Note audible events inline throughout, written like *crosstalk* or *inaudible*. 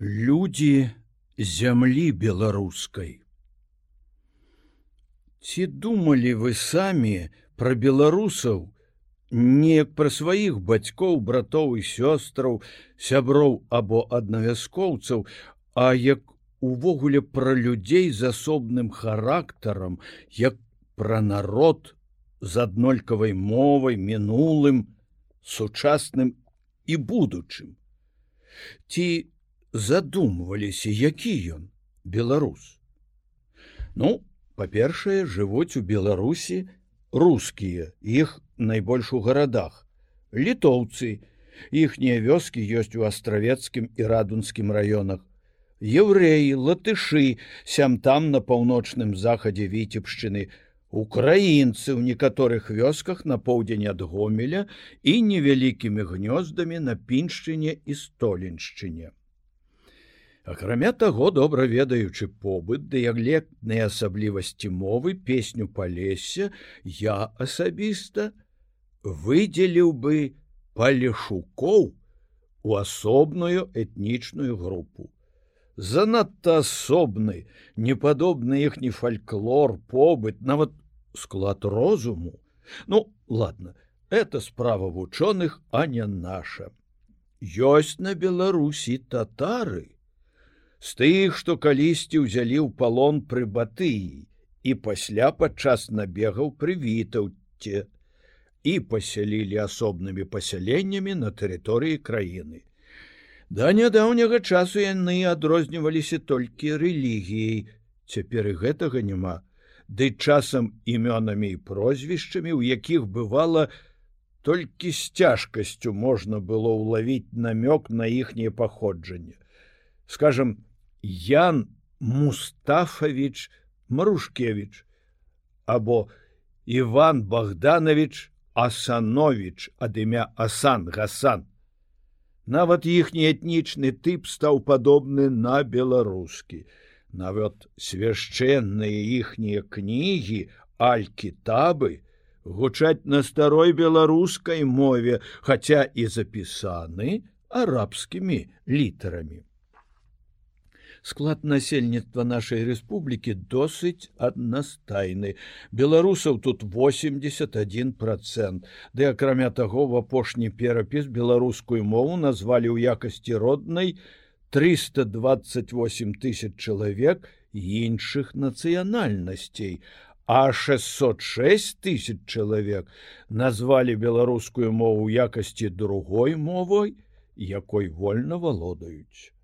Людзі зямлі беларускай. Ці думалі вы самі пра беларусаў, неяк пра сваіх бацькоў, братоў і сёстраў, сяброў або аднавяскоўцаў, а як увогуле пра людзей з асобным характарам, як пра народ з аднолькавай мовай, мінулым, сучасным і будучым. Ці задумваліся які ён беларус. Ну па-першае жывуць у беларусі рускія іх найбольш у гарадах. Літоўцы іхнія вёскі ёсць у астравецкім і радунскім раёнах. Еўрэі латышы сям там на паўночным захадзе віцебшчыны. Украінцы ў некаторых вёсках на поўдзень ад гомеля і невялікімі гнёздамі на піншчыне і столеншчыне Акрамя таго, добра ведаючы побыт дыяглектныя асаблівасці мовы песню палесе, я асабіста выдзеліў бы палешукоў у асобную этнічную групу. Занадта асобны, непадобны іхні фальклор, побыт, нават склад розуму. Ну, ладно, это справа вучоных, а не наша. Ёсць на Беларусі татары, з тых, што калісьці ўзялі ў палон пры батыі і пасля падчас набегаў прывітаўце і пасялілі асобнымі пасяленнямі на тэрыторыі краіны. Да нядаўняга часу яны адрозніваліся толькі рэлігіяй, цяпер і гэтага няма, Ды часам імёнамі і прозвішчамі, у якіх бывала, толькі з цяжкасцю можна было ўлавіць намёк на іхняе паходжанне. Скажам, Ян Мустафавіч Марушкевич або Іван Богданович Асанович ад імя Асан Гасан. Нават іхні этнічны тып стаў падобны на беларускі. Нават свяшчэнныя іхнія кнігі, алькітабы гучаць на старой беларускай мове, хаця і запісаны арабскімі літарамі склад насельніцтва нашай рэспублікі досыць аднастайны. Беларусаў тут 81 процент. Ды акрамя таго в апошні перапіс беларускую мову назвалі ў якасці роднай 328 тысяч чалавек іншых нацыянальнасцей. А 606 тысяч чалавек назвалі беларускую мову якасці другой мовой якой вольна валодаюць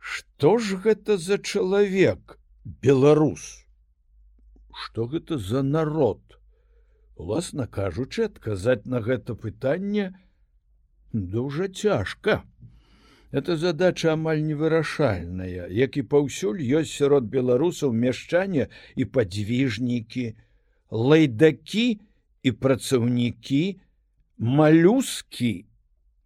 Што ж гэта за чалавек беларус? Что гэта за народ? Уласна кажучы адказаць на гэта пытанне дужа цяжка. Это задача амаль невырашальная як і паўсюль ёсць сярод беларусаў мяшчане і падвіжнікі лайдакі і працаўнікі малюскі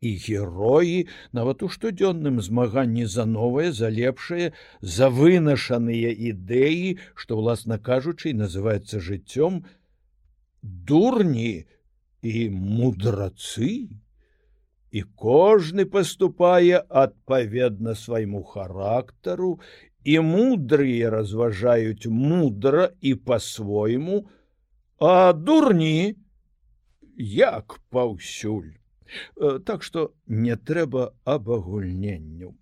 і героі нават у штодзённым змаганні за новае за лепшае за вынашаныя ідэі што ўласна кажучы называется жыццём дурні і мудрацы. І кожны паступае адпаведна свайму характару і мудрыя разважаюць мудра і по-свойму а дурні як паўсюль так что не трэба абагульненню.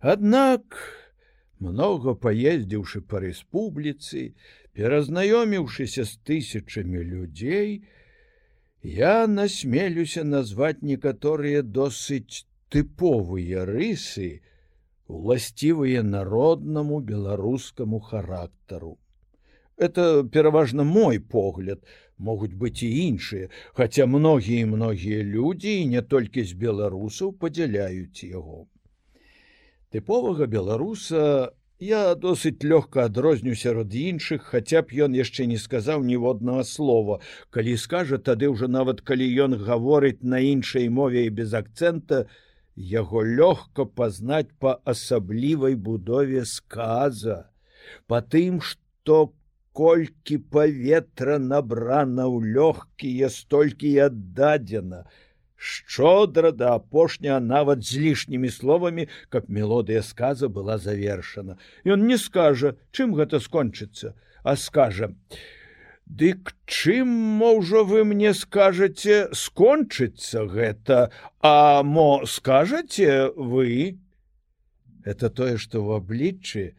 Аднак много паездзіўшы па рэспубліцы, перазнаёміўшыся з тысячамі людзей, я насмелюся назваць некаторыя досыць тыповыя рысы, уласцівыя народнаму беларускаму характару. Это пераважна мой погляд, могуць быць і іншыя, хаця многія многія людзі і не толькі з беларусаў падзяляюць яго. Тыповага беларуса я досыць лёгка адрозню сярод іншых, хаця б ён яшчэ не сказаў ніводнага слова. Калі скажа, тады ўжо нават калі ён гаворыць на іншай мове і без акцэнта, яго лёгка пазнаць па асаблівай будове сказа, па тым, што колькі паветра набрана ў лёгкія столькі і аддадзена шчодра да апошня нават з лішнімі словамі, каб мелодыя сказа была завершана. Ён не скажа, чым гэта скончыцца, а скажа: « Дык чым можа вы мне скажаце скончыцца гэта, а мо скажаце вы? Это тое, што ў абліччы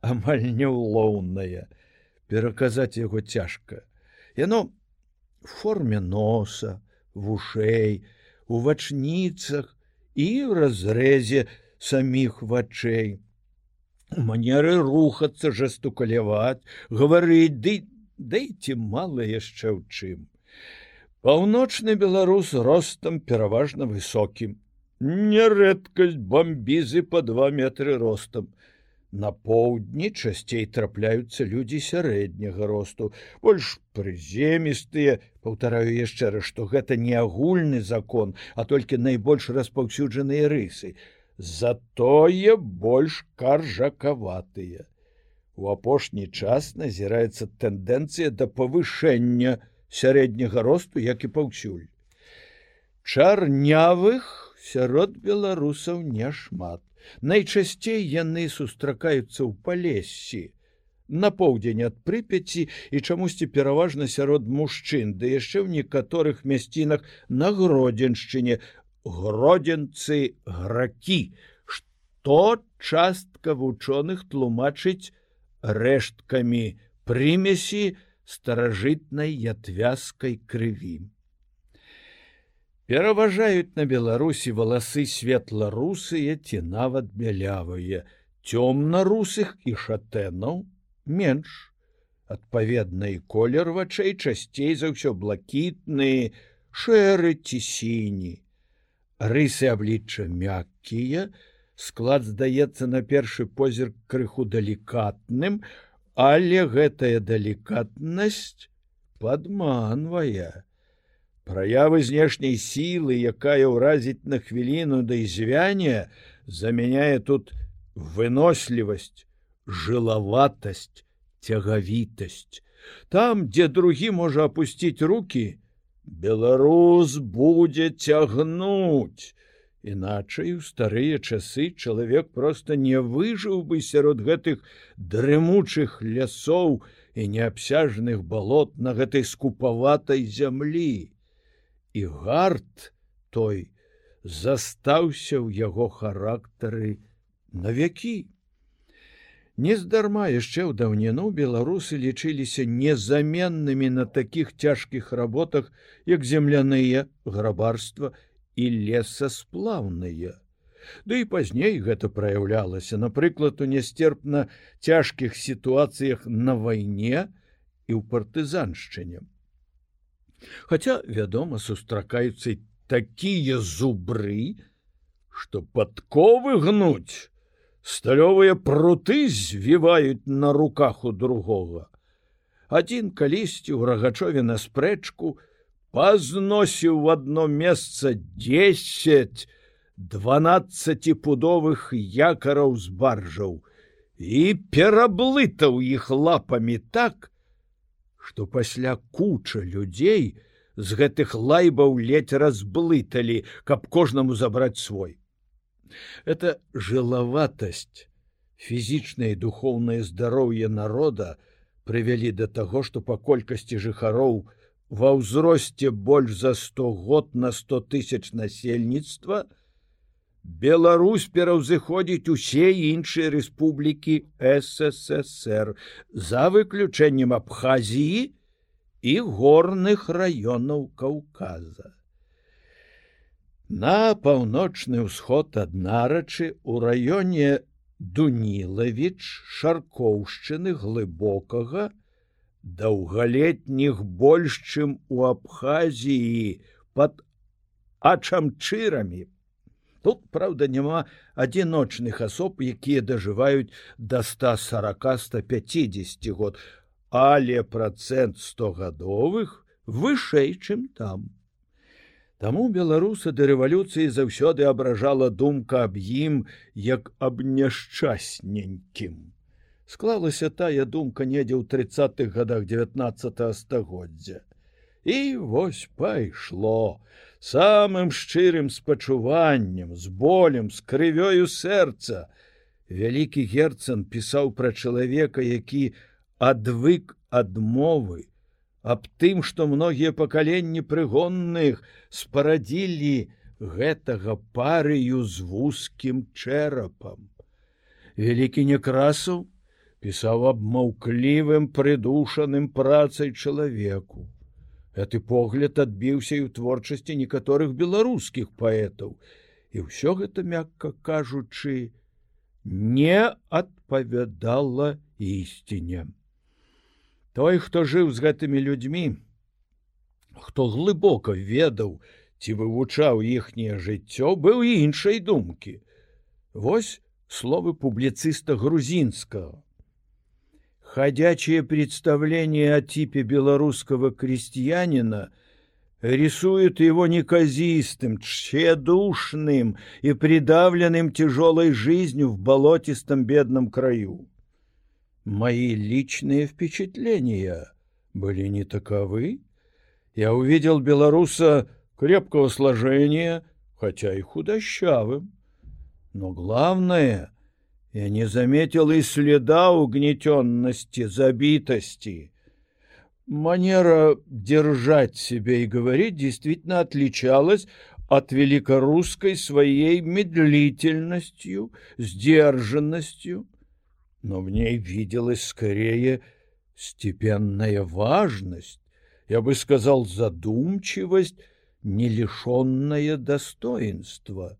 амаль неўлоўнае. Пераказаць яго цяжка. Яно форме носа, вушэй, у вачніцах і ў разрэзе саміх вачэй. манеры рухацца жастукаляваць, гаварыць ды дайце мала яшчэ ў чым. Паўночны беларус ростам пераважна высокім. Нярэдкасць бамбізы па два метры ростам. На поўдні часцей трапляюцца людзі сярэдняга росту, больш прыземістыя, паўтараю яшчэ раз, што гэта не агульны закон, а толькі найбольш распаўсюджаныя рысы. Затое больш каржакаватыя. У апошні час назіраецца тэндэнцыя да павышэння сярэдняга росту, як і паўсюль. Чарнявых сярод беларусаў няшмат. Найчасцей яны сустракаюцца ў палессі. На поўдзень ад прыпяці і чамусьці пераважна сярод мужчын, ды яшчэ ў некаторых мясцінах на гродзеншчыне гродзенцы гракі, што частка вучоных тлумачыць рэшткамі прымесі старажытнай ятвязкай крыві пераважаюць на беларусі валасы светла-русыя ці нават бялявыя. Цёмна-русых і шатэнаў менш. Адпаведна і колер вачэй часцей за ўсё блакітны шэры ці сіні. Рысы аблічча мяккія. Склад здаецца на першы позірк крыху далікатным але гэтая далікатнасць падманвае Праявы знешняй сілы, якая ўразіць на хвіліну да ізвяне, заменяе тут вынослівасць, жылаватасць, цягавітасць. Там, дзе другі можа апусціць руки, беларус будзе цягнуць. Іначай у старыя часы чалавек проста не выжыў бы сярод гэтых дрымучых лясоў і неабсяжных балот на гэтай скупаватай зямлі і гарт той застаўся ў яго характары на вякі. Нездарма яшчэ ў даўніну беларусы лічыліся незаменнымі на такіх цяжкіх работах, як земляныя грабарства і лесасплаўныя. Ды і пазней гэта праяўлялася, напрыклад, у нястерпна цяжкіх сітуацыях на вайне і ў партызаншчыне. Хаця, вядома, сустракаюцца такія зубры, што падковы гнуць, сталёвыя пруты звіваюць на руках у другога. Адзін калісьці ў рагачове на спрэчку пазносіў в одно месца 10 дванаццаціпудовых якараў з баржаў і пераблытаў іх лапамі так, што пасля куча людзей з гэтых лайбаў ледзь разблыталі, каб кожнаму забраць свой. Это жылаватасць, фізічнае і духоўнае здароўе народа прывялі да таго, што па колькасці жыхароў ва ўзросце больш за 100 год на 100 тысяч насельніцтва, Беларусь пераўзыходзіць усе іншыя рэспублікі ссср за выключэннем абхазіі і горных раёнаў каўказа. На паўночны ўсход ад нарачы у раёне дунілавіч шаркоўшчыны глыбокага даўгалетніх больш чым у абхазіі под ачамчырамі Тут праўда няма адзіночных асоб, якія дажываюць да 140-150 год, але процент стогадовых вышэй, чым там. Таму беларуса да рэвалюцыі заўсёды абражала думка аб ім як аб няшчасненькім. Склалася тая думка недзе ў тридцатых годах 19 стагоддзя. І вось пайшло самым шчырым спачуваннем з болем з крывёю сэрца вялікі герцан пісаў пра чалавека які адвык адмовы аб тым што многія пакаленні прыгонных спарадзілі гэтага парыю з вузкім чэрапам вялікі некрасаў пісаў аб маўклівым прыдушаным працай чалавеку. Гэты погляд адбіўся і ў творчасці некаторых беларускіх паэтаў. І ўсё гэта, мякка кажучы, не адпавядала ісціне. Той, хто жыў з гэтымі людзьмі, хто глыбока ведаў ці вывучаў іхняе жыццё, быў іншай думкі. Вось словы публіцыста грузінскага Ходячее представление о типе белорусского крестьянина рисует его неказистым, тщедушным и придавленным тяжелой жизнью в болотистом бедном краю. Мои личные впечатления были не таковы. Я увидел белоруса крепкого сложения, хотя и худощавым. Но главное — Я не заметил и следа угнетенности, забитости. Манера держать себя и говорить действительно отличалась от великорусской своей медлительностью, сдержанностью, но в ней виделась скорее степенная важность, я бы сказал задумчивость, не лишенное достоинства.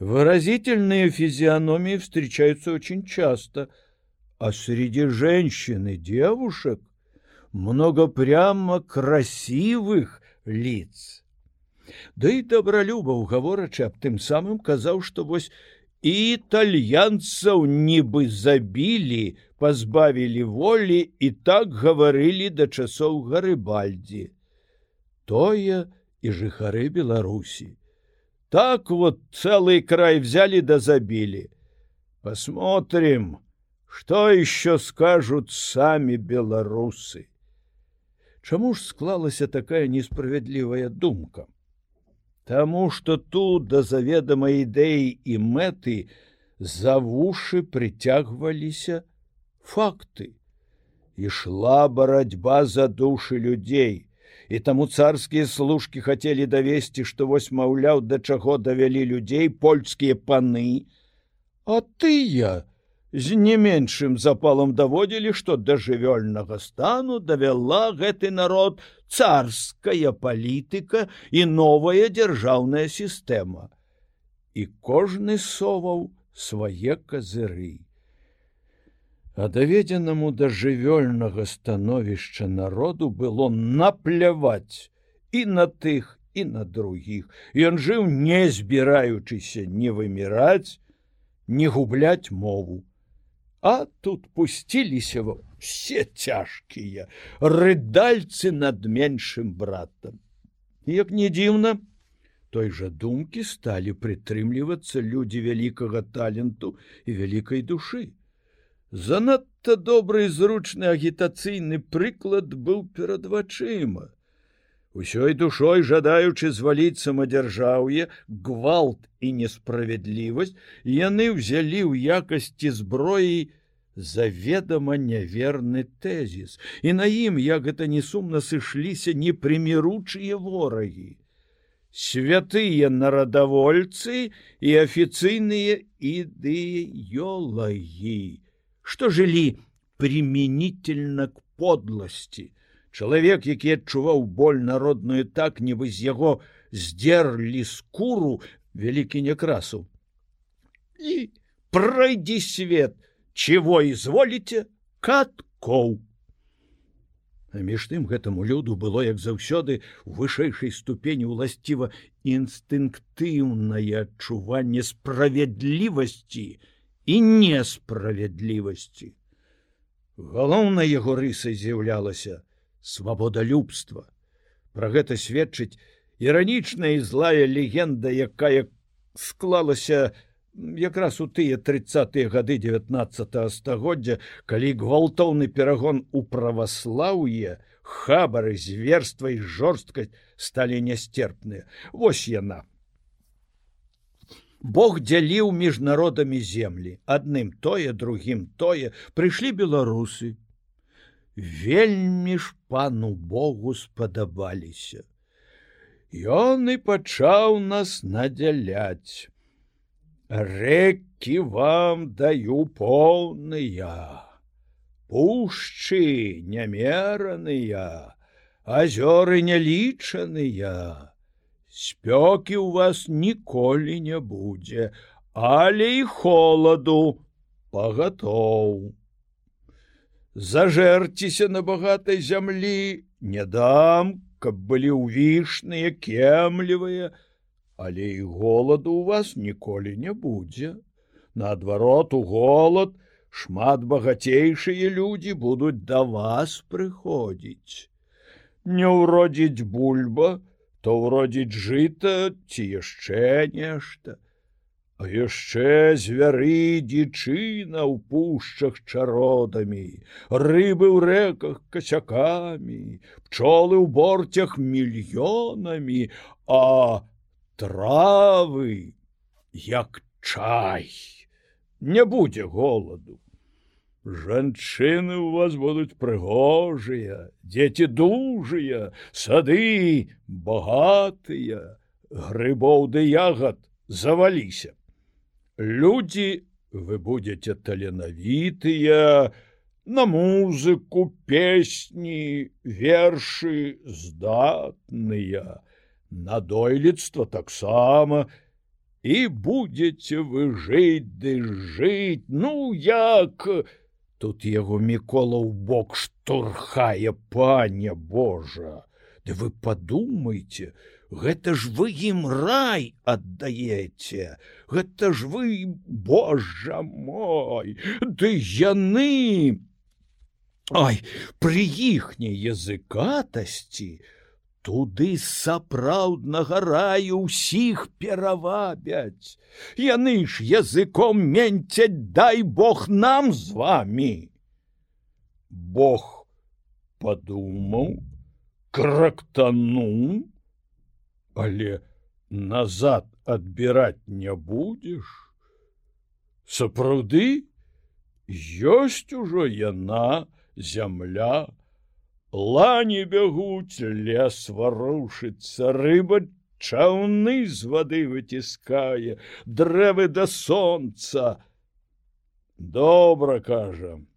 Выразительные физиономии встречаются очень часто, а среди женщин и девушек много прямо красивых лиц. Да и добролюба уговорача аб тым самым казаў, што вось і італьянцаў нібы забілі, пазбавілі волі і так гаварылі да часоў гарыбальдзі. Тое і жыхары Беларусі. Так вот целый край взяли да забили. Посмотрим, что еще скажут сами белорусы. Чаму ж склалася такая несправядлівая думка? Таму что тут да заведамай ідэі і мэты за вушы прыцягваліся факты. Ішла барацьба за душы людзей, І таму царскія служкі хацелі давесці, што вось маўляў, да чаго давялі людзей польскія паны, А тыя з не меншым запалам даводзілі, што да жывёльнага стану давяла гэты народ царская палітыка і новая дзяржаўная сістэма. І кожны соваў свае казыры а даведзенаму да жывёльнага становішча народу было напляваць і на тых і на другіх. Ён жыў не збіраючыся не выміраць не губляць мову. А тут пусціліся все цяжкія рыдальцы над меншым братам. Як не дзіўна той жа думкі сталі прытрымлівацца людзі вялікага таленту і вялікай душы Занадта добры зручны агітацыйны прыклад быў перад вачыма. Усёй душой жадаючы зваліць самадзяржаўе, гвалт і несправядлівасць, яны ўзялі ў якасці зброі заведама няверны тэзіс. І на ім, як гэта несумна сышліся непрыміручыя ворагі. Святыя нарадавольцы і афіцыйныя ідэёлагі что жылі применительно к подласти чалавек які адчуваў боль народную так нібы з яго здзерлі скуру вялікі некрасу і пройди свет чего изволіце каткоў між тым гэтаму люду было як заўсёды у вышэйшай ступені ўласціва інстынктыўнае адчуванне справядлівасці і несправядлівасці. Галоўнай яго рысай з'яўлялася свабодалюбства. Пра гэта сведчыць іранічная і злая легенда, якая склалася якраз у тыя тридцатые гады 19 стагоддзя, калі гвалтоўны перагон у праваслаўе хабары зверства і жорсткасць сталі нястерпныя Вось яна Бог дзяліў між народамі землі адным тое другім тое. Прыйшлі беларусы. Вельмі ж пану Богу спадабаліся. Ён і пачаў нас надзяляць. Рэкі вам даю поўныя. Пушчы нямераныя азёры нялічаныя спёкі ў вас ніколі не будзе, але і холаду пагатоў. Зажэрціся на багатай зямлі не дам, каб былі ўвішныя кемлівыя, але і голаду у вас ніколі не будзе. Наадварот у голад шмат багацейшыя людзі будуць да вас прыходзіць. Не ўродзіць бульба, то ўродзіць жыта ці яшчэ нешта. А яшчэ звяры дзічына ў пушчах чародамі, рыбы ў рэках касякамі, пчолы ў борцях мільёнамі, а травы як чай не будзе голаду. Жанчыны у вас будуць прыгожыя, дзеці дужыя, сады багатыя, грыбоў ды ягад заваліся. Людзі вы будете таленавітыя, на музыку, песні, вершы здатныя, на дойлідства таксама, і будете вы жыць ды жыць, ну як, тут яго мікола ў бок штурхае паня Божа! Ды вы подумайте гэта ж вы ім рай аддаеце! Гэта ж вы Божа мой! Ды яны Ай пры іхняй языкатасці туды сапраўднага раю ўсіх перавабяць. Яны ж языком менцяць дай Бог нам з вами. Бог падумаў, крактану, але назад адбіраць не будзеш. Сапраўды ёсць ужо яна, зямля, лані бягуць лес варушыцца рыба чаўны з вады выціскае дрэвы да сонца. Добра кажам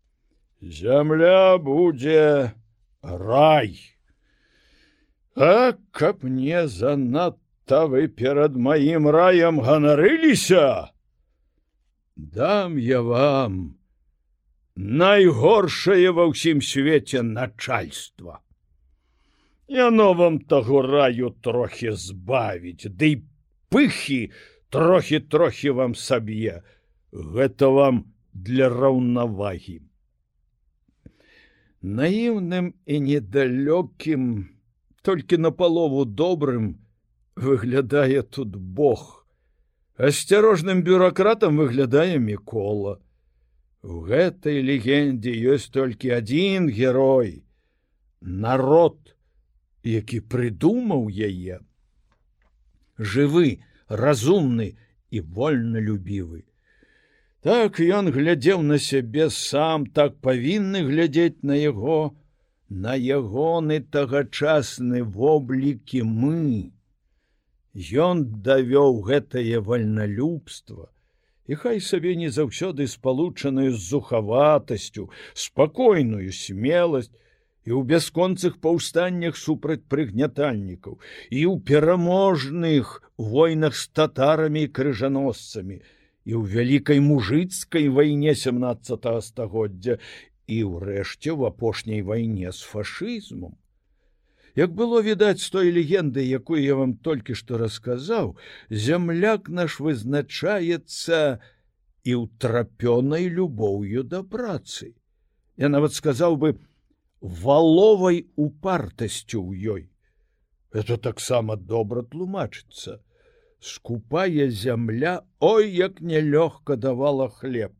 зямля будзе рай. А каб не занадта вы перад маім раем ганарыліся дам я вам найгоршае ва ўсім свеце начальства. Яно вам таго раю трохі збавіць, Ды пыхі трохі трохі вам саб'е, гэта вам для раўнавагі. Наіўным і недалёкім, толькі на палову добрым выглядае тут Бог. Асцярожным бюракратам выглядае мікола. У гэтай легендзе ёсць толькі адзін герой народ, які прыдумаў яе жывы, разумны і вольналюбівы. Так ён глядзеў на сябе сам так павінны глядзець на яго, на ягоны тагачасны воблікі мы. Ён давёў гэтае вальналюбства, і хай сабе не заўсёды спалучаную з зухаватасцю, спакойную смеласць і ў бясконцых паўстаннях супраць прыгнятальнікаў і ў пераможных войнах з татарамі і крыжаносцамі і ў вялікай мужыцкай вайне 17 стагоддзя і ўрэшце в апошняй вайне з фашызмом Як было відаць з той легенды, якую я вам толькі што расказаў, зямляк наш вызначаецца і ўтрапёнай любоўю да працы. Я нават сказаў бы валовай упартасцю ў ёй. Это таксама добра тлумачыцца. Скупая зямля, ой, як нялёгка давала хлеб.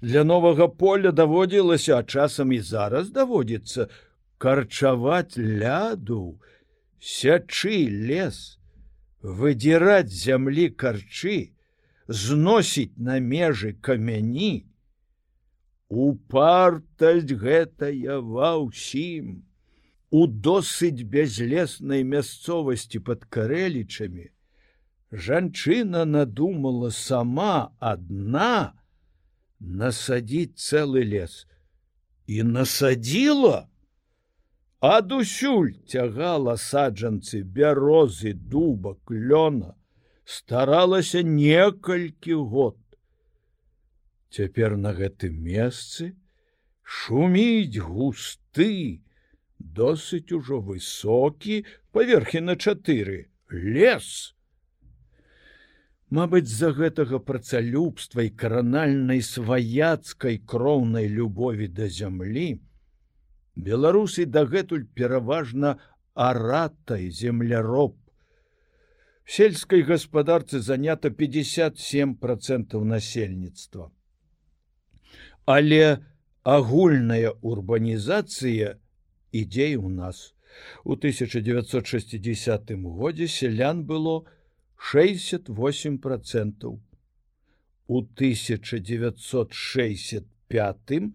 Для новага поля даводзілася, а часам і зараз даводзіцца карчаваць ляду, сячы лес, выдзіраць зямлі карчы, зносіць на межы камяні, Упартасць гэтая ва ўсім. У досыць бязлеснай мясцовасці пад карэлічамі жанчына надумала сама адна насадіць цэлы лес. І насадзіла, адусюль цягала саджанцы бярозы дуба клёна старалася некалькі год Цяпер на гэтым месцы шуміць густы, досыць ужо высокі паверхі на чатыры лес. Мабыць, з-за гэтага працалюбства і каранальнай сваяцкай кроўнай любові да зямлі, беларусы дагэтуль пераважна аратай земляроб. сельскай гаспадарцы занята 57 процентов насельніцтва. Але агульная урбанізацыя ідзе у нас. У 1960 годзе сялян было 68 процентов. У 1965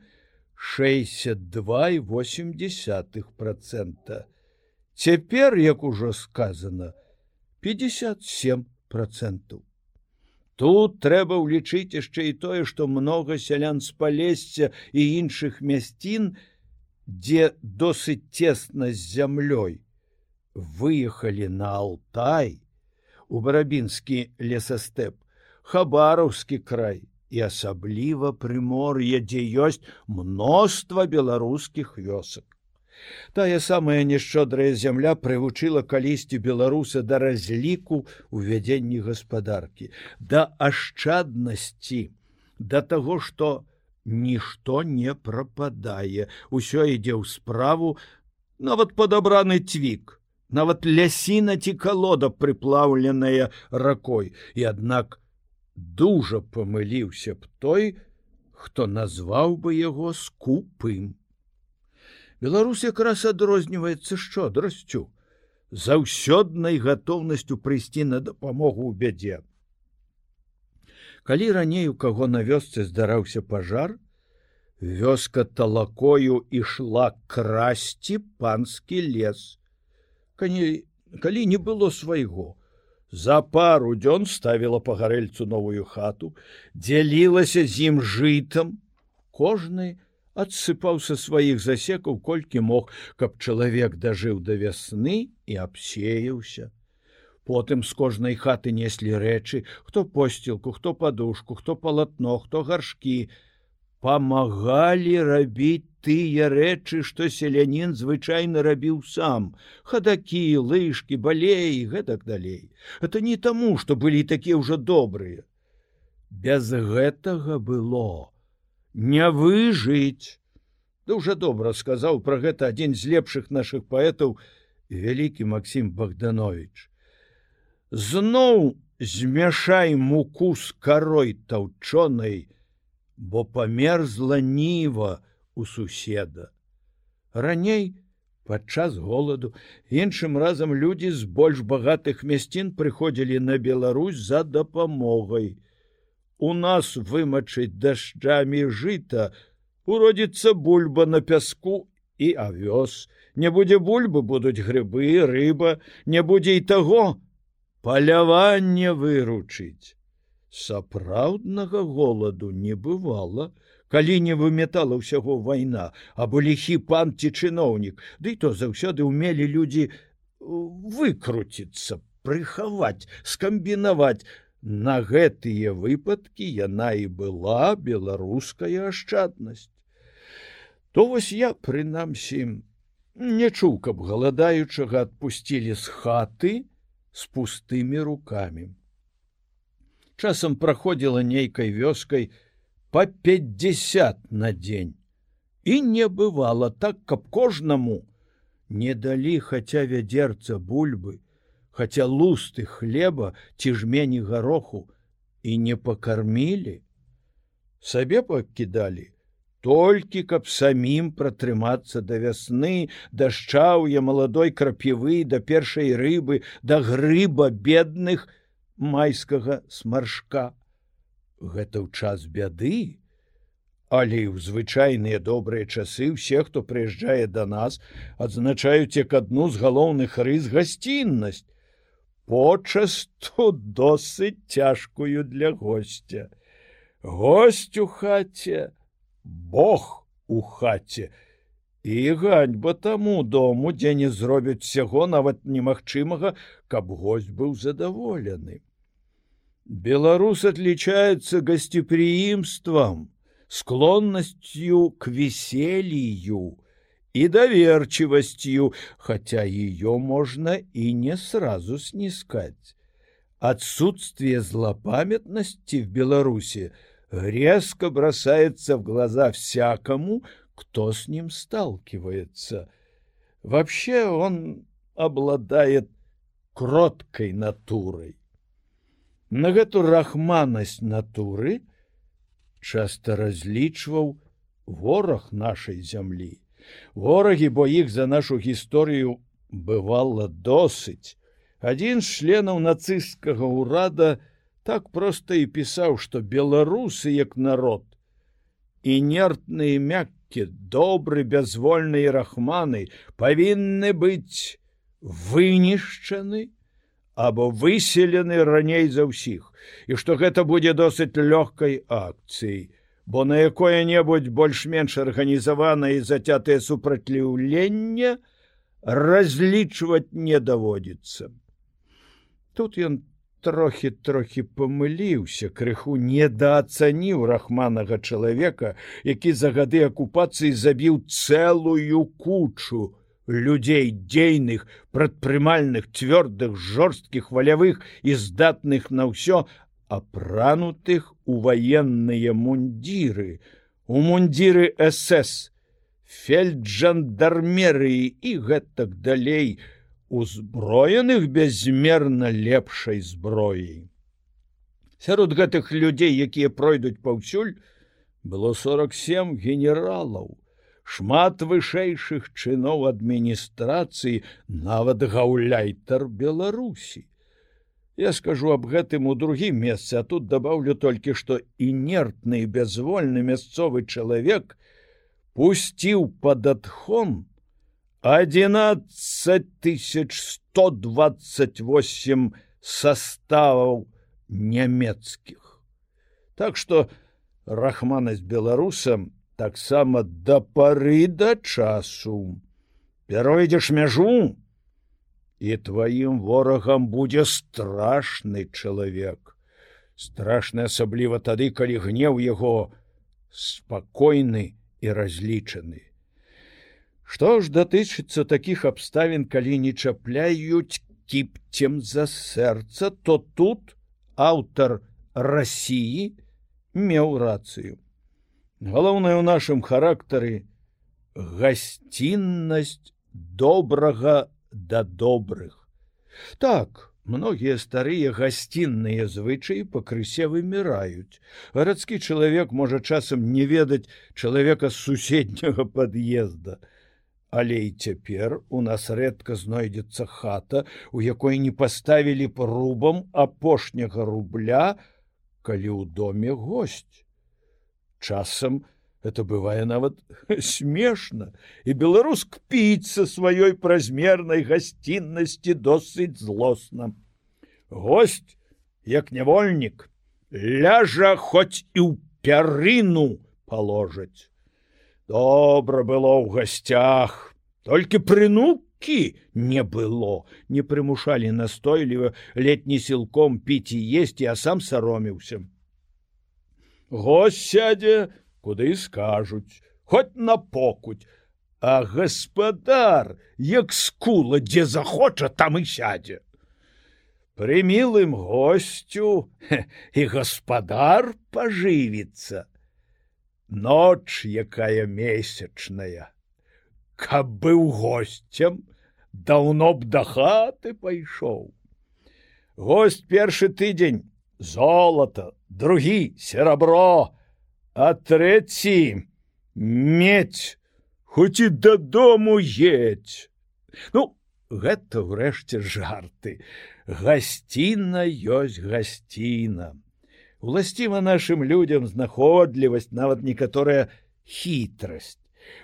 62,8 процента. Цяпер як ужо сказано 57 процентов. Тут трэба ўлічыць яшчэ і тое, што многа сялян з палесця і іншых мясцін, дзе досыць цесна з зямлёй, выехалі на Алтай, у барабінскі лесастэп, хабараўскі край і асабліва прымор'е, дзе ёсць мноства беларускіх вёсак. Тая самая няшчодрая зямля прывучыла калісьці беларуса да разліку ў вядзенні гаспадаркі, да ашчаднасці, да таго, што нішто не прападае, усё ідзе ў справу, нават падабраны цвік, нават лясіна ці калода прыплаўленая ракой, і аднак дужа памыліўся б той, хто назваў бы яго скупым. Беларусь якраз адрозніваецца шчодрасцю, заўсёднай гатоўнасцю прыйсці на дапамогу ў бядзе. Калі раней у каго на вёсцы здараўся пажар, вёска талакою ішла красці панскі лес. Калі, калі не было свайго, За пару дзён ставіла па гарэльцу новую хату, дзялілася з ім жытам, кожны, адсыпаў са сваіх засекаў колькі мог, каб чалавек дажыў да вясны і абсеяўся. Потым з кожнай хаты неслі рэчы, хто посцілку, хто падушку, хто палатно, хто гаршкі, памагалі рабіць тыя рэчы, што селянін звычайна рабіў сам: хадакі, лыжкі, балеі, гэтак далей. Это не таму, што былі такія ўжо добрыя. Без гэтага было не выжыць. Дужа добра сказаў пра гэта адзін з лепшых нашых паэтаў вялікі Макссім Богданович. Зноў змяшай муку з карой таўчонай, бо памерзла ніва у суседа. Раней, падчас голаду іншым разам людзі з больш багатых мясцін прыходзілі на Беларусь за дапамогай у нас вымачыць дажджамі жыта, уродзіцца бульба на пяску і авёс. Не будзе бульбы будуць грыбы, рыба, не будзе і таго паляванне выручыць. Сапраўднага голаду не бывала, калі не выметала ўсяго вайна, або ліхі пан ці чыноўнік, Дый то заўсёды ўмелі людзі выкруціцца, прыхаваць, скамбінаваць, На гэтыя выпадкі яна і была беларуская ашчаднасць. То вось я прынамсі не чуў, каб галадаючага адпусцілі з хаты з пустымі рукамі. Часам праходзіла нейкай вёскай по 50 на дзень. І не бывала так, каб кожнаму не далі хаця вядзерца бульбы, хотя лусты хлеба ці жмені гароху і не пакармілі сабе пакідалі толькі каб самім пратрымацца да вясны, дашчаўя маладой крапівы да першай рыбы, да грыба бедных майскага смаршка. Гэта ў час бяды, Але ў звычайныя добрыя часы ўсе, хто прыязджае да нас, адзначаюць як адну з галоўных рыс гасціннасць. Почасту досыць цяжкую для гостя. Госць у хаце, Бог у хаце. І ганьба таму дому, дзе не зробяць сяго нават немагчымага, каб гость быў задаволены. Беларус отличается гостеприимством склонностью к веселью и доверчивостью, хотя ее можно и не сразу снискать. Отсутствие злопамятности в Беларуси резко бросается в глаза всякому, кто с ним сталкивается. Вообще он обладает кроткой натурой. На эту рахманность натуры – часто разлічваў вораг нашай зямлі. Ворагі, бо іх за нашу гісторыю бывала досыць. Адзін з членаў нацысцкага ўрада так проста і пісаў, што беларусы як народ інертныя мяккі, добры, бязвольныя рахманы павінны быць вынішчаны, або выселены раней за ўсіх і што гэта будзе досыць лёгкай акцыяй бо на якое-небудзь больш-менш арганізаванае зацятае супраціўленне разлічваць не даводзіцца. Тут ён трохі трохі памыліўся крыху недаацаніў рахманага чалавека які за гады акупацыі забіў цэлую кучу людзей дзейных прадпрымальных цвёрдых жорсткіх валявых і здатных на ўсё апранутых у ваенныя мундзіры у мундзіры сс фельджандармерыі і гэтак далей узброеных безмерна лепшай зброяй. Сярод гэтых людзей якія пройдуць паўсюль было 47 генералаў шмат вышэйшых чыноў адміністрацыі нават гаўляйтар беларусі. Я скажу аб гэтым у другім месцы а тут добавлю толькі што інертны бязвольны мясцовы чалавек пусціў под адхон 11128 составаў нямецкіх. Так что рахманасць беларусам таксама да пары да часу. Пяройдзеш мяжу і тваім ворагам будзе страшны чалавек. Страшны асабліва тады калі гнеў яго спакойны і разлічаны. Што ж датычыцца такіх абставін калі не чапляюць кіпцем за сэрца то тут аўтар рассіі меў рацыю Галоўнае ў нашым характары гасціннасць добрага да добрых. Так, многія старыя гасцінныя звычаі пакрысе выміраюць. Гарадскі чалавек можа часам не ведаць чалавека з суседняга пад'езда. Але і цяпер у нас рэдка знойдзецца хата, у якой не паставілі б рубам апошняга рубля, калі ў доме госць часам это бывае нават *laughs* смешна і беларус кпіцца сваёй празмернай гасціннасці досыць злосна гость як нявольнік ляжа хоць і ў пярыну паложаць добра было ў гасцях толькі прынукі не было не прымушалі настойліва летні сілком піць і есці а сам сароміўся Гось сядзе, куды скажуць, хоць на покуть, А гаспадар, як скула, дзе захоча, там і сядзе. Пры мілым гостю і гаспадар пажывіцца. Ноч, якая месячная. Каб быў гостцем, даўно б да хаты пайшоў. Гость першы тыдзень золото другі серабро а трэці медь хоць і дадому едь ну гэта ўрэшце жарты гасціна ёсць гасціна уласціва нашим людям знаходлівасць нават некаторая хітрасць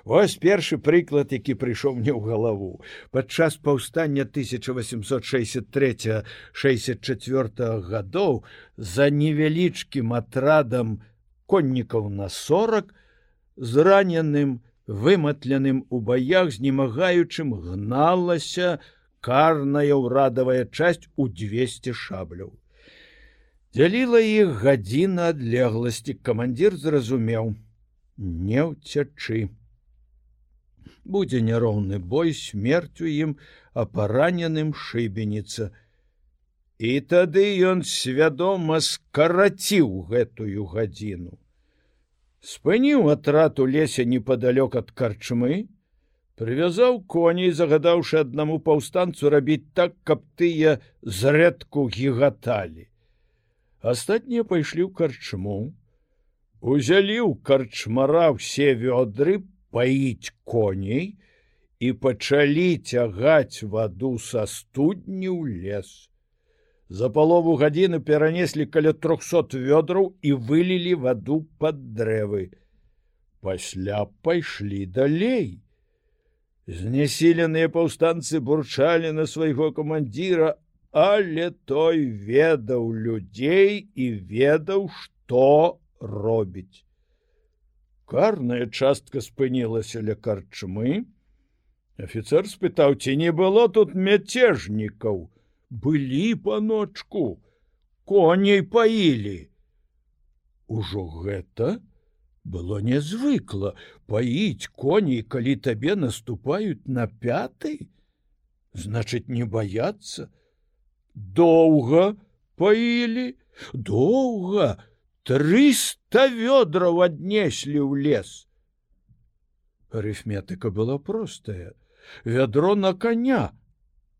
Вось першы прыклад, які прыйшоў мне ў галаву. Падчас паўстання 1863-64 гадоў за невялічкім атрадам коннікаў на 40 зраненым, выматленым у баях знемагаючым гналася карная ўрадавая часць у 200 шабляў. Дзяліла іх гадзіна адлегласці камандзір зразумеў: не ўцячы будзе няроўны бой смерцю ім а параненым шыбеніца. І тады ён свядома скараціў гэтую гадзіну. Спыніў атрат у лесе непадалёк ад карчмы прывязаў коней загадаўшы аднаму паўстанцу рабіць так каб тыя зрэдку гігаталі. Астатнія пайшлі ў карчму узялі ў карчмара все вёдры паіць коней і пачалі цягаць ваду са студні ў лес. За палову гадзіны перанеслі каля трохсот вёдраў і вылілі ваду пад дрэвы. Пасля пайшлі далей. Знясіленыя паўстанцы бурчалі на свайго камандзіра, але той ведаў людзей і ведаў, што робіць карная частка спынілася ля карчмы офіцер спытаў ці не было тут мяцежнікаў былі паночку коней паілі ужо гэта было нязвыкла паіць коней калі табе наступаюць на пяты. Значыць не баяцца. Доўга паілі доўга триста вёдраў аднеслі ў лес. Арыфметыка была простая. Вядро на коня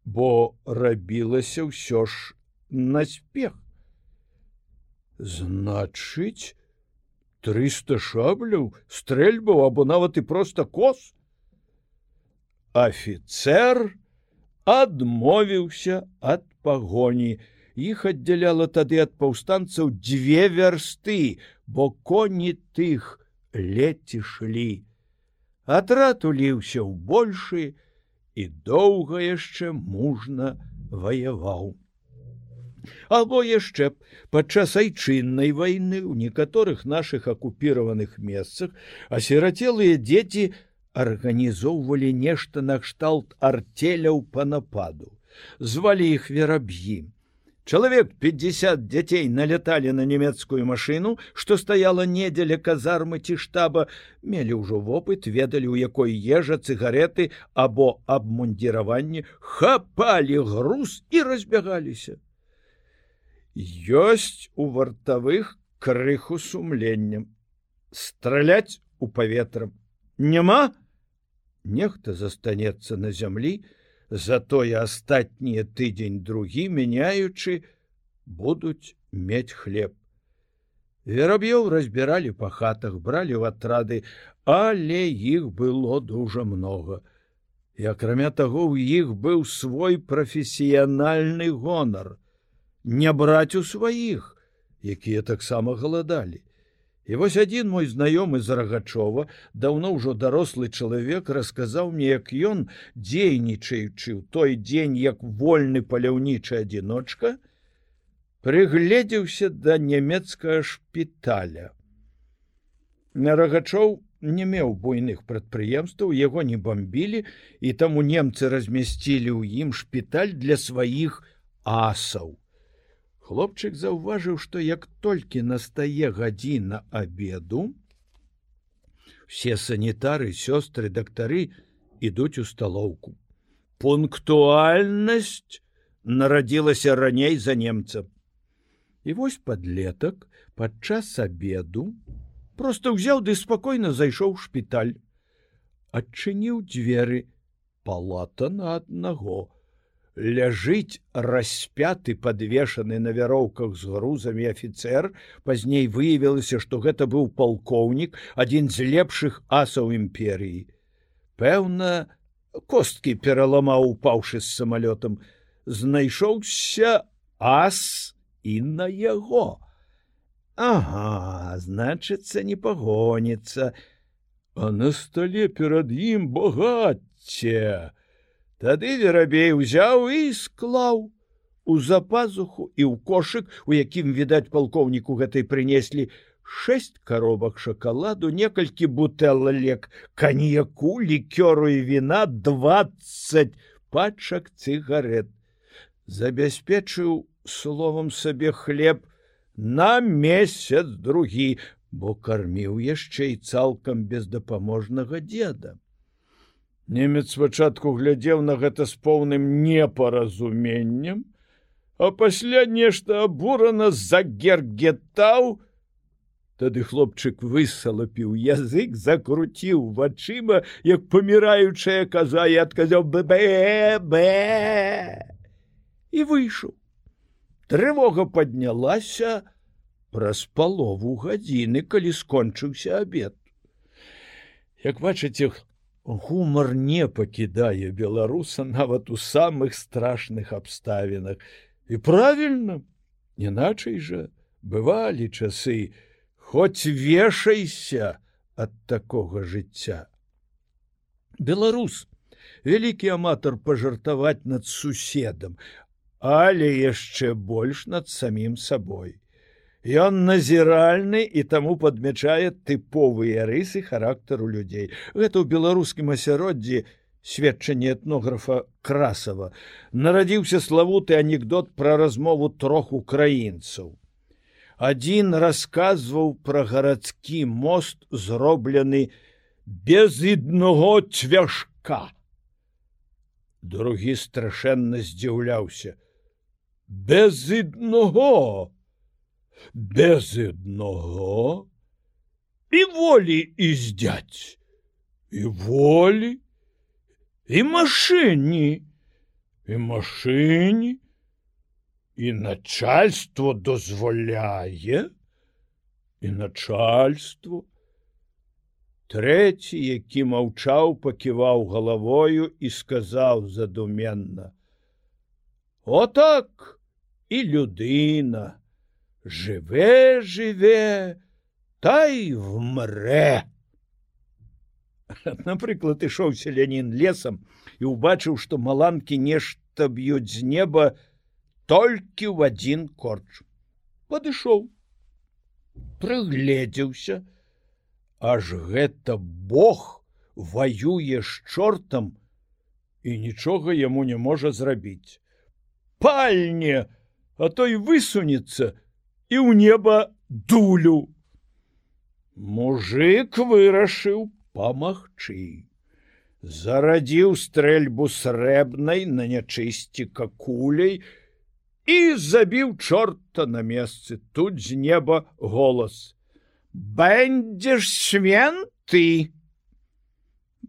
бо рабілася ўсё ж наспех. Значыць триста шабляў стрэльбаў або нават і просто кос офіцер адмовіўся ад пагоні іх аддзяляла тады ад паўстанцаў дзве вярсты, бо коні тых леці шлі. Атрад уліўся ў большы і доўга яшчэ мужна ваяваў. Або яшчэ падчас айчыннай вайны ў некаторых нашых акупіраваных месцах асірацелыя дзеці арганізоўвалі нешта накшталт арцеляў па нападу, звалі іх вераб'і. Чалавек 50 дзяцей наляталі на нямецкую машыну, што стаяла недзеля казармы ці штаба, мелі ўжо вопыт, ведалі, у якой ежа цыгареты або абмундзіраванне, хапалі груз і разбягаліся. Ёсць у вартавых крыху сумленнем. Страляць у паветрам. Няма, Нехта застанецца на зямлі, затое астатнія тыдзень другі мяняючы будуць мець хлеб. Вераб'ёў разбіралі па хатах, бралі ў атрады, але іх было дужа многа. І акрамя таго у іх быў свой прафесіянальны гонар, не браць у сваіх, якія таксама галадалі. І вось адзін мой знаёмы з рагачова даўно ўжо дарослы чалавек расказаў мне, як ён дзейнічаючы ў той дзень як вольны паляўнічы адзіночка, прыгледзеўся да нямецкага шпіталя. На рагачоў не меў буйных прадпрыемстваў, яго не бомбілі і таму немцы размясцілі ў ім шпіталь для сваіх асаў. Хлопчык заўважыў, што як толькі настае гадзіна обеду, все санітары, сёстры, дактары ідуць у сталоўку. Пунктуальнасць нарадзілася раней за немца. І вось подлетак падчас обеду просто ўзяў ды спакойна зайшоў шпіталь, адчыніў дзверы палата на аднаго, ляжыць распяты падвешаны на вяроўках з грузамі афіцэр. Пазней выявілася што гэта быў палкоўнік адзін з лепшых асаў імперыі. Пэўна косткі пераламаў упаўшы з самалётам. Знайшоўся ас і на яго. Ага значыцца не пагоніцца. А на стале перад ім багацце Тады верабей узяў і склаў у запазуху і ў кошык, у якім відаць палкоўніку гэтай прынеслі шэсць коробак шакаладу, некалькі бутэллек, каньяку, лікёру і віна 20 пачак цыгарет. Забяспечыў словам сабе хлеб на месяц другі, бо карміў яшчэ і цалкам бездапаможнага деда. Немец спачатку глядзеў на гэта з поўным непаразуменнем, а пасля нешта абурана загергетаў, Тады хлопчык высалапіў язык, закруціў вачыма, як паміраючая каза і адказаў бб і выйшаў. Трывога паднялася праз палову гадзіны, калі скончыўся абед. Як бачыце, Гумар не пакідае беларуса *laughs* нават у самых страшных абставінах. І правільна, іначай жа бывалі часы, хоць вешайся ад такога жыцця. Беларус, вялікі аматар пажартаваць над суседам, але яшчэ больш над самім сабой. Ён назіральны і таму падмячае тыповыя рысы характару людзей. Гэта ў беларускім асяроддзі сведчанне этнографа красава. Нарадзіўся славуты анекдот пра размову трох украінцаў. Адзін расказваў пра гарадскі мост зроблены без аднаго цвяжка. Другі страшэнна здзіўляўся: без аднаго! Без аднаго і волі і здзяць і волі і машыні і машыні і начальство дозволяе і начальство. Трэці які маўчаў паківаў галавою і сказаў задуменна о так і людына жыве жыве та й вмрэ *laughs* напрыклад ішоў селянін лесам і ўбачыў што маланкі нешта б'юць з неба толькі ў адзін корч. Падышоў прыгледзеўся аж гэта бог ваюе з чортам і нічога яму не можа зрабіць. Пальне а той высунецца і ў неба дулю. Мужик вырашыў памагчы. Зарадзіў стрэльбу срэбнай на нячысціка кулей і забіў чорта на месцы тут з неба голас. Бэндзеш свенты.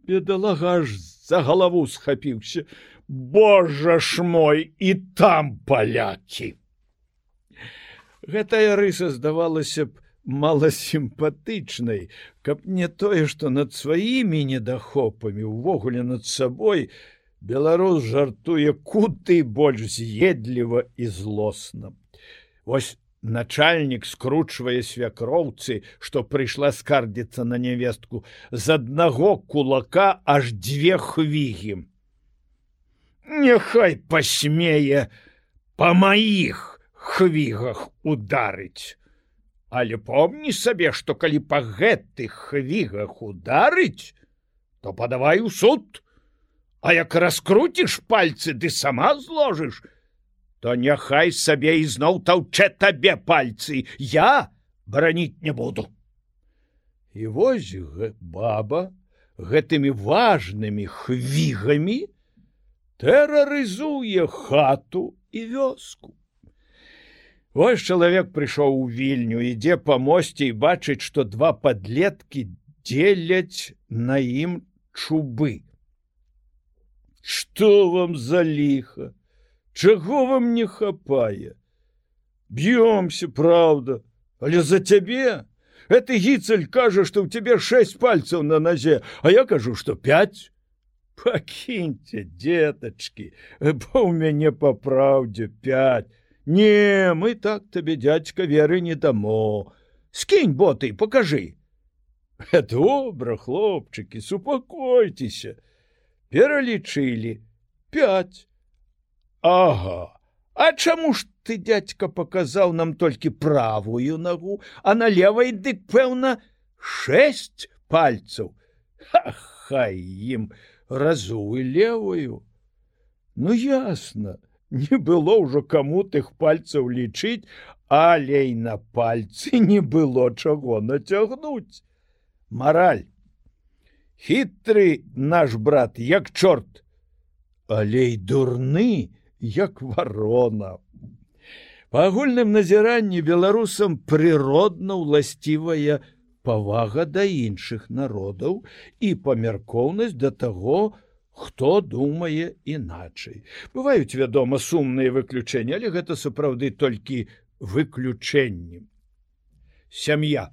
Бедалага ж за галаву схапіўся. Божа ж мой і там палякі гэтая рыса здавалася б маласімпатычнай, каб не тое, што над сваімі недахопамі увогуле над сабой беларус жартуе куты больш з'едліва і злосна. Вось начальнік скручвае свякроўцы, што прыйшла скардзіцца на нявестку з аднаго кулака аж дзве хвігі. Няхай пасмее па маіх хвігах ударыць. Але помні сабе, што калі па гэтых хвігах ударыць, то падавай у суд, А як раскруціш пальцы ды сама зложыш, то няхай сабе ізноў таўчэ табе пальцы, я бараніць не буду. І вось баба гэтымі важнымі хвігамі тэрарызуе хату і вёску. Вось чалавек прыйшоў у вільню, ідзе па мосце і бачыць, што два падлеткі дзеляць на ім чубы. Што вам за ліха? чаго вам не хапае б'ёмся правда але за цябе это гіцель кажа что у тебе шесть пальцаў на назе а я кажу что пять покиньте деточки бо у мяне по праўдзе пять не мы так табе дядька веры не дамо. Скінь боты покажи добра хлопчыкі супакойцеся пералічылі пять ага. А чаму ж ты дядька показаў нам толькі правую нагу а на левой дык пэўна шесть пальцаў? Хай ім разуй левую ну ясно не было ўжо каму тых пальцаў лічыць алей на пальцы *laughs* не было чаго нацягнуць. Мораль хітры наш брат як чорт алей дурны як варона. Па агульным назіранні беларусам прыродна ўласцівая павага да іншых народаў і памяркоўнасць да таго, хто думае іначай. Бываюць, вядома, сумныя выключэнні, але гэта сапраўды толькі выключэнні. Сям'я.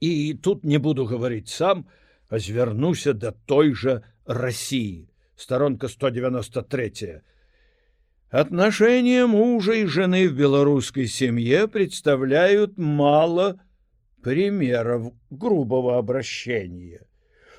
І тут не буду гаварыць сам, а звярнуся да той жа Росіі. Сторонка 193. Отношения мужа и жены в белорусской семье представляют мало примеров грубого обращения.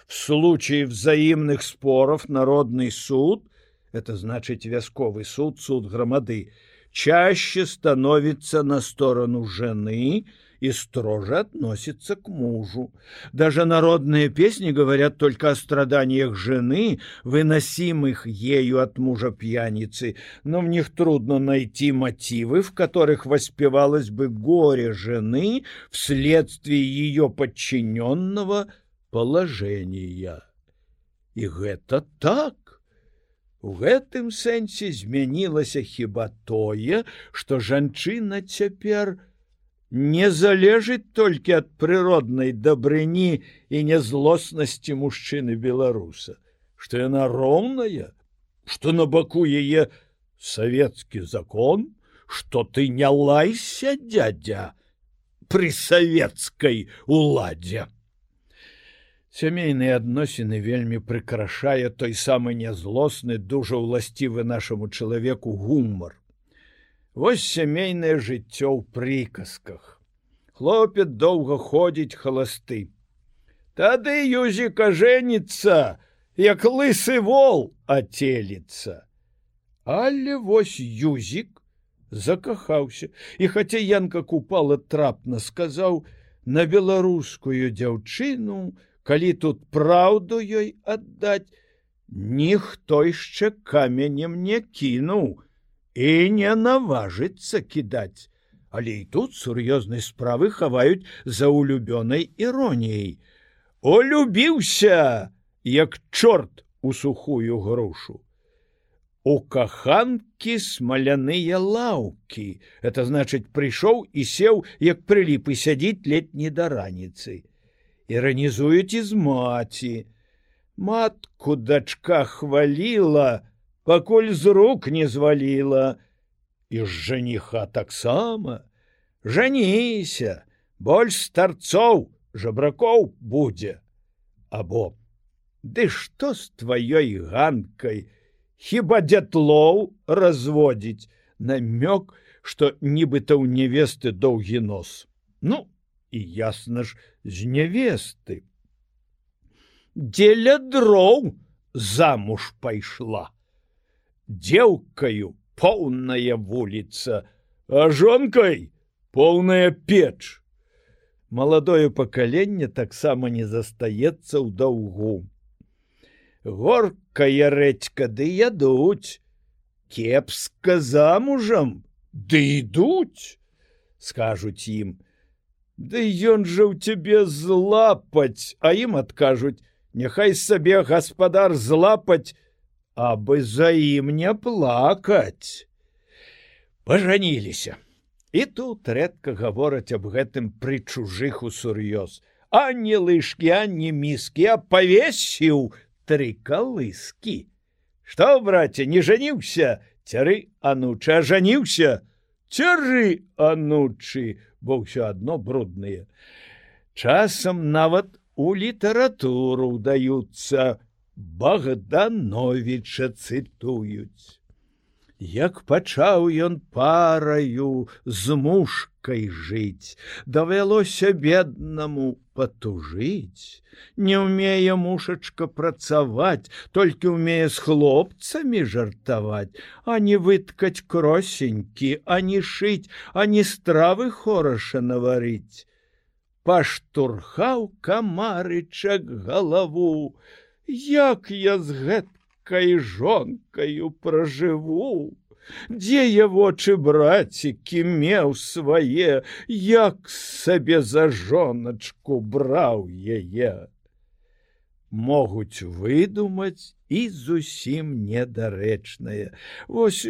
В случае взаимных споров народный суд, это значит вязковый суд, суд громады, чаще становится на сторону жены, и строже относится к мужу. Даже народные песни говорят только о страданиях жены, выносимых ею от мужа пьяницы, но в них трудно найти мотивы, в которых воспевалось бы горе жены вследствие ее подчиненного положения. И это так. У гэтым сэнсе змянілася хіба тое, што жанчына цяпер, не залежыць толькі ад прыроднай дабрыні і нязлоснасці мужчыны беларуса, што яна роўная, што на баку яе савецкі закон, што ты не лайся дядя пры савецкай уладзе. Сямейныя адносіны вельмі прыкрашае той самы нязлосны, дужа ўласцівы нашаму чалавеку гумар. Вось сямейнае жыццё ў прыказках. Хлопец доўга ходзіць халасты. Тады юзіка жэніцца, як лысы вол ацеліцца. Але вось юзік закахаўся, і хаця янка купала трапна сказаў на беларускую дзяўчыну, калі тут праўду ёй аддаць, ніхто яшчэ каменем не кінуў, і не наважыцца кідаць. Але і тут сур'ёзнай справы хаваюць за улюбёнай іроніяй. Олюбіўся, як чорт у сухую грушу. У каханкі смаляныя лаўкі. Это значыць, прыйшоў і сеў, як прыліпы сядзіць летні да раніцы. Іранізуюць і з маці. Матку дачка хваліла, пакуль з рук не зваліла. І ж жаніха таксама. Жаніся больш старцоў жабракоў будзе. Або ды што з тваёй ганкай? Хіба дзятлоў разводзіць? Намёк што нібыта ў невесты доўгі нос. Ну і ясна ж з невесты дзеля дроў замуж пайшла дзеўкаю поўная вуліца, а жонкой полная печ. Маладое пакаленне таксама не застаецца ў даўгу. Горкая рэчка ды ядуць, кепска замужам, ды ідуць, скажуць ім. Ды ён жа ў цябе злапаць, а ім адкажуць: Няхай сабе гаспадар злапаць, абы за ім не плакаць. Пажаніліся. І тут рэдка гавораць аб гэтым пры чужых усур'ёз. А не лыжкі, а не міскі, а павесіў тры калыскі. Што, браце, не жаніўся, цяры анучы ажаніўся цяры анучы бо ўсё адно брудныя. Часам нават у літаратуру ўдаюцца богдановича цытуюць Як пачаў ён параю з мушкай жыць, давялося беднаму патужыць. Не ўмее мушачка працаваць, толькі ўмее з хлопцамі жартаваць, а не выткаць кросенькі, а не шыць, а не стравы хораша наварыць. Паштурхаў камарычак галаву, Як я з гэтым кай жонкаю пражыву. Дзе я вочы брацікі меў свае, як сабе за жоначку браў яе. Могуць выдумаць і зусім недарэчнае. Вось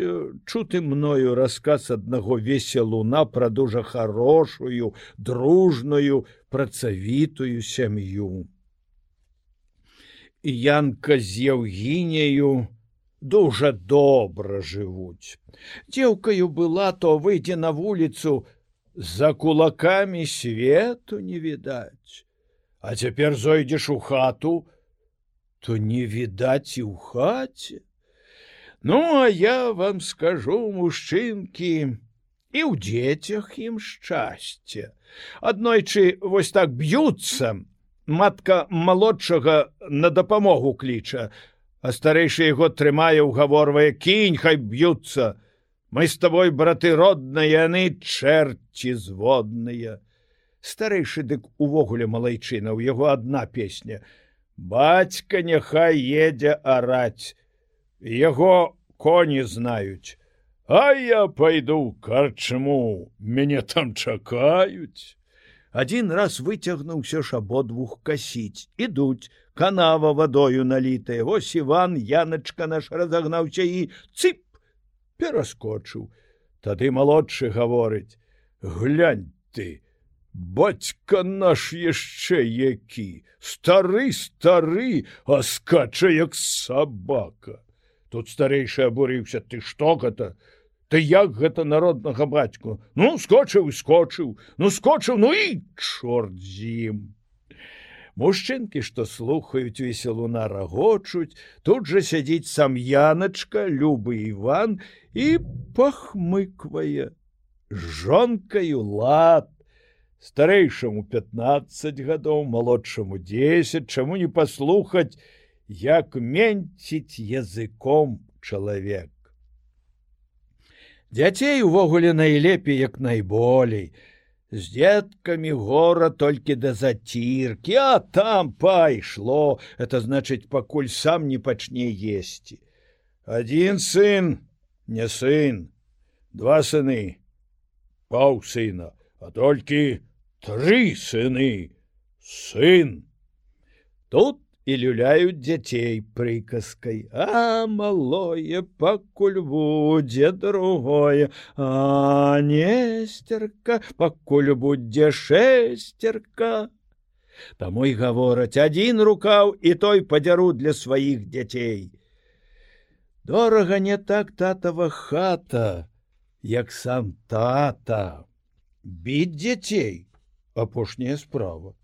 чуты мною расказ аднаго веселуна пра дужа хорошую, дружную, працавітую сям'ю. Янка з Еўгіняю дужа добра жывуць. Дзеўкаю была, то выйдзе на вуліцу, за кулакамі свету не відаць. А цяпер зойдзеш у хату, то не відаць і ў хаце. Ну, а я вам скажу мужчынкі, і ў дзецях ім шчасце. Аднойчы вось так б'юцца, матка малодшага на дапамогу кліча, а старэйшы яго трымае ўгаворвае кінь хай б'юцца. Мы з табой браты родныя яны чэрці зводныя. Старэйшы дык увогуле малайчына у яго адна песня. Бацька няхай едзе араць. Яго коні знаюць. А я пайду карчму, мяне там чакаюць один раз выцягнуўся ж абодвух касіць. Ідуць канава вадою налітая. Вось иван яначка наш разагнаўся і цып пераскочыў. Тады малодшы гаворыць глянь ты бацька наш яшчэ які стары стары а скача як сабака тут старэйшы абурыўся ты што гэта Ты як гэта народнага бацьку? Ну скочыў і скочыў. Ну скочыў ну і чорт з ім. Мужчынкі што слухаюць веселуна рагочуць тут жа сядзіць сам яначка любы иван і пахмыквае. Жонкаю лад. Старэйшаму 15 гадоў малодшаму 10 чаму не паслухаць як менціць языком чалавек Дзяцей увогуле найлепей як найболей. З дзеткамі гора толькі да заціркі, а там пайшло, это значыць, пакуль сам не пачне есці. Адзін сын, не сын, два сыны, паў сына, а толькі тры сыны, сын. Тут і люляюць дзяцей прыказкай а малое пакуль будзе другое. А нестерка пакуль будзе шестерка. Таму і гавораць адзін рукаў і той падзяру для сваіх дзяцей дорага не так татава хата як сам тата. Біць дзяцей апошняя справа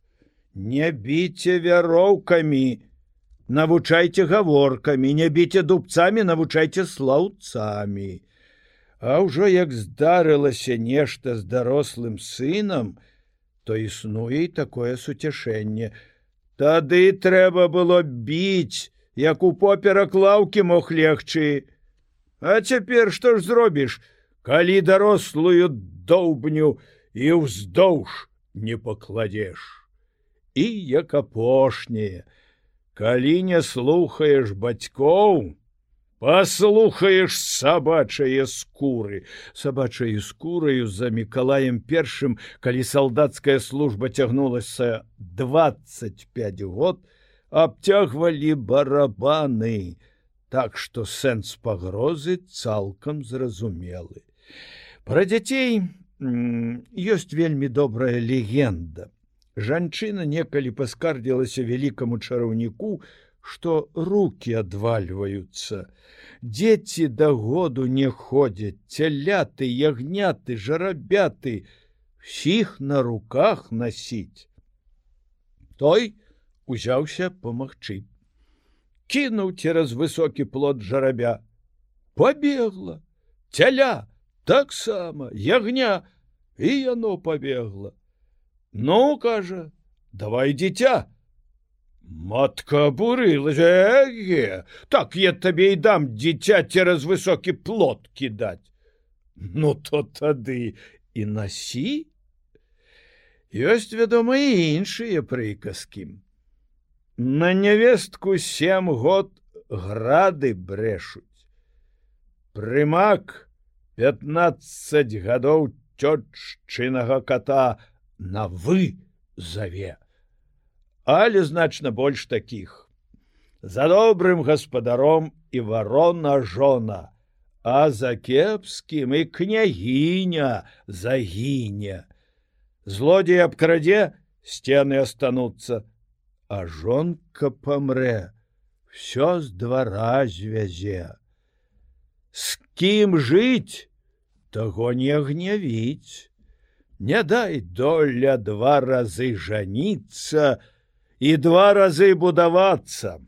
Не біце вяроўкамі, навучайце гаворкамі, не біце дубцамі, навучайце слаўцамі. А ўжо як здарылася нешта з дарослым сынам, то існуе і такое суцяшэнне. Тады трэба было біць, як у поперак лаўкі мог легчы. А цяпер што ж зробіш, калі дарослую доўбню і ўздоўж не пакладзеш і як апошняе калі не слухаеш бацькоў паслухаеш сабачае скуры. Сабачаю скураю за мікалаем першым калі салдацкая служба цягнулася 25 год абцягвалі барабаны. Так што сэнс пагрозы цалкам зразумелы. Пра дзяцей ёсць вельмі добрая легенда Жанчына некалі паскардзілася вялікаму чараўніку, што руки адвальваюцца. Дзеці да году не ходзяць, цяляты, ягняты, жарабяты, сіх на руках насіць. Той узяўся памагчы. Кінуў цераз высокі плод жарабя. Пабегла, цяля, таксама, ягня, і яно пабегла. Ну, кажа, давай дзіця. Матка бурылаге, так я табе і дам дзіця цераз высокі плод кідаць. Ну то тады і насі. Ёсць, вядома, і іншыя прыказкі. На нявестку сем год грады брэшуць. Прымак 15 гадоў цётчынага кота на вы заве. Але значна больш такіх. За добрым гаспадаром і варона жона, а за кепскім і княгіня загіне. Злодзей абкрадзе сцены астануцца, а жонка памрэ, всё з двара звязе. С кім жыць, таго не гнявіць. Не дай доля два разы жаніцца і два разы будавацца.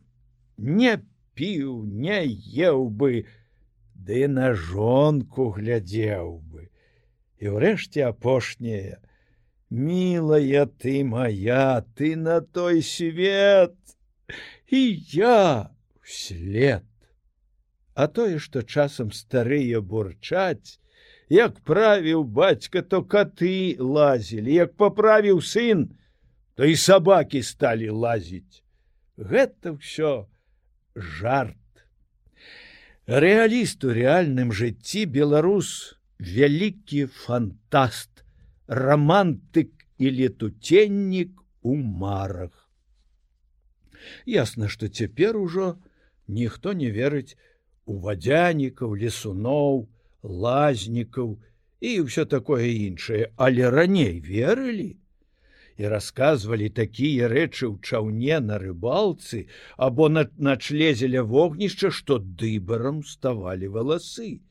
Не піў, не еў бы, ды на жонку глядзеў бы. І ўрэшце апошняе: Мілая ты моя, ты на той свет, і я вслед. А тое, што часам старыя бурчаць, як правіў бацька, то каты лазілі, як паправіў сын, то і сабакі сталі лазіць. Гэта ўсё жарт. Рэаліст у рэальным жыцці беларус вялікі фантаст, романтык і летуценнік у марах. Ясна, што цяпер ужо ніхто не верыць у вадзянікаў, лесуноў, лазнікаў і ўсё такое іншае, але раней верылі і расказвалі такія рэчы ў чаўне на рыбалцы або на начлезеля вогнішча, што дыбарам ставалі валасы.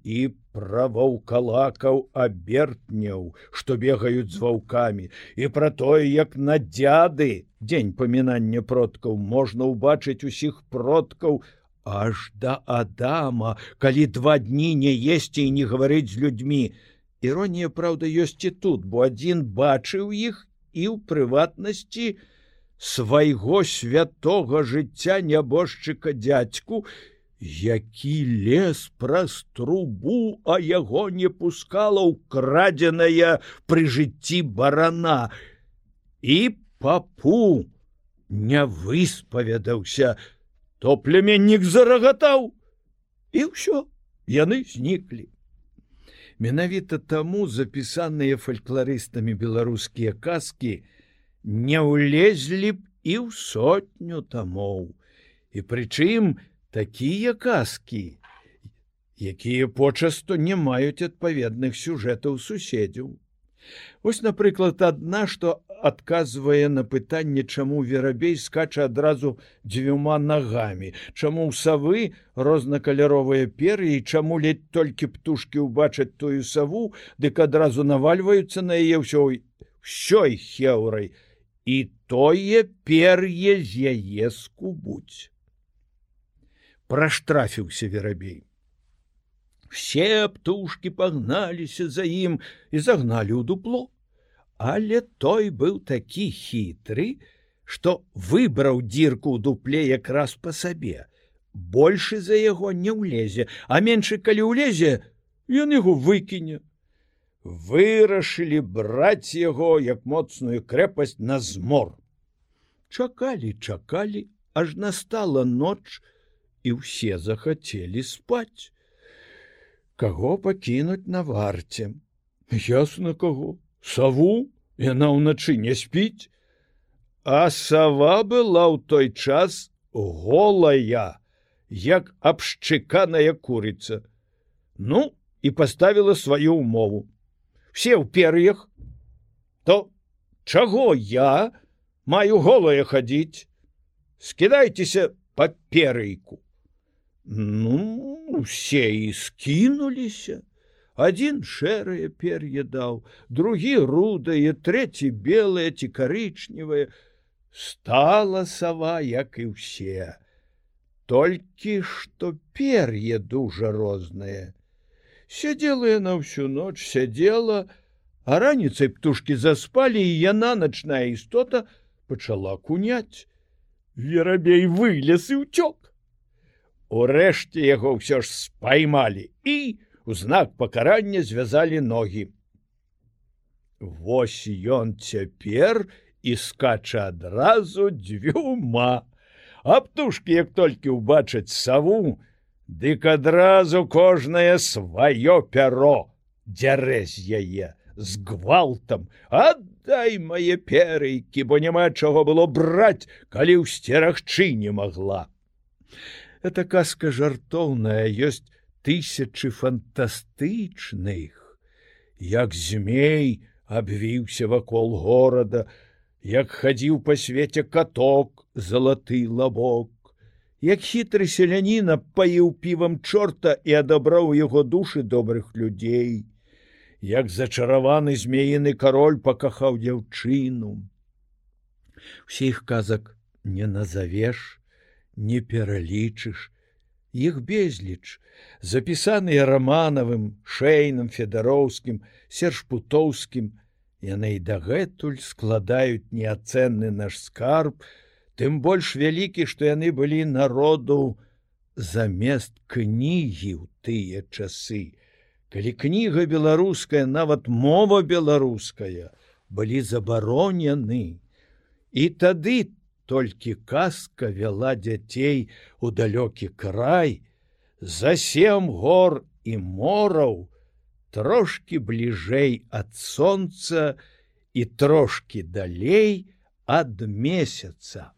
І пра ваўкалакаў абертняў, што бегаюць з ваўкамі. І пра тое, як на дзяды дзень памінання продкаў можна ўбачыць усіх продкаў, аж да Адама, калі два дні не есці і не гаварыць з людзьмі. Іронія, праўда, ёсць і тут, бо адзін бачыў іх і ў прыватнасці свайго святого жыцця нябожчыка дзядзьку, які лес праз трубу, а яго не пускала ўкрадзеная пры жыцці барана. І папу не выспавядаўся, то племяннік зарагатаў і ўсё яны зніклі менавіта таму запісаныя фальклорыстамі беларускія казкі не ўлезлі б і ў сотню тамоў. І прычым такія казкі якія почасту не маюць адпаведных сюжэтаў суседзяў. Вось, напрыклад, адна, што адказвае на пытанне, чаму верабей скача адразу дзвюма нагамі, Чаму ў савы рознакаляровыя пер'і, чаму ледь толькі птушкі ўбачаць тую саву, дык адразу навальваюцца на яе ўсё ўсёй хеўрай, і тое пер'е з яе скубуць. Праштрафіўся верабей. Все птушки пагналіся за ім і загналі ў дупло але той быў такі хітры что выбраў дзірку ў дупле якраз по сабе. Больше за яго не ўлезе а меншы калі ўлезе ён яго выкіне. Вырашылі браць яго як моцную крэпасць на змор. Чакалі чакалі аж настала ноч і ўсе захацелі спаць. Каго пакінуць на варце? Ясна каго саву яна ўначы не спіць а сава была ў той час голая як абшчыканая курыца. Ну і паставіла сваю умову все ў пер'ях. То чаго я маю голае хадзіць? Скідайцеся паперыйку ну усе і скінуліся один шэрае пер'е даў другі рудае трэці белае ці карычневае. Стала сава як і ўсе. Толькі што пер'е дужа рознае. Сядзела яна ўсю ноч сядзела а раніцай птушки заспалі і яна начная істота пачала куняць. Верабей вылез і ўцёк. Урэшце яго ўсё ж спаймалі і у знак пакарання звязалі ногі. Вось ён цяпер і скача адразу дзвюма. А птушкі, як толькі ўбачаць саву, дык адразу кожнае сваё пяро дзярэ з яе з гвалтам, аддай мае перыйкі, бо няма чаго было браць, калі ў сцерагчы не магла эта казка жартоўная ёсць тысячи фантастычных як змей абвіўся вакол горада як хадзіў па свеце каток залаты лабок як хітры селяніна паіў півам чорта і адабраў яго душы добрых людзей як зачараваны змеіны кароль пакахаў дзяўчыну. Усіх казак не назавеш не пералічыш іх безліч. Запісаныя романавым шейным федароўскім сержпутоўскім яны і дагэтуль складаюць неацэнны наш скарб тым больш вялікі што яны былі народу замест кнігі ў тыя часы. Калі кніга беларуская нават мова беларуская былі забаронены. І тады толькі казка вяла дзяцей у далёкі край, за сем гор і мораў, трошки бліжэй ад сонца і трошки далей ад месяца.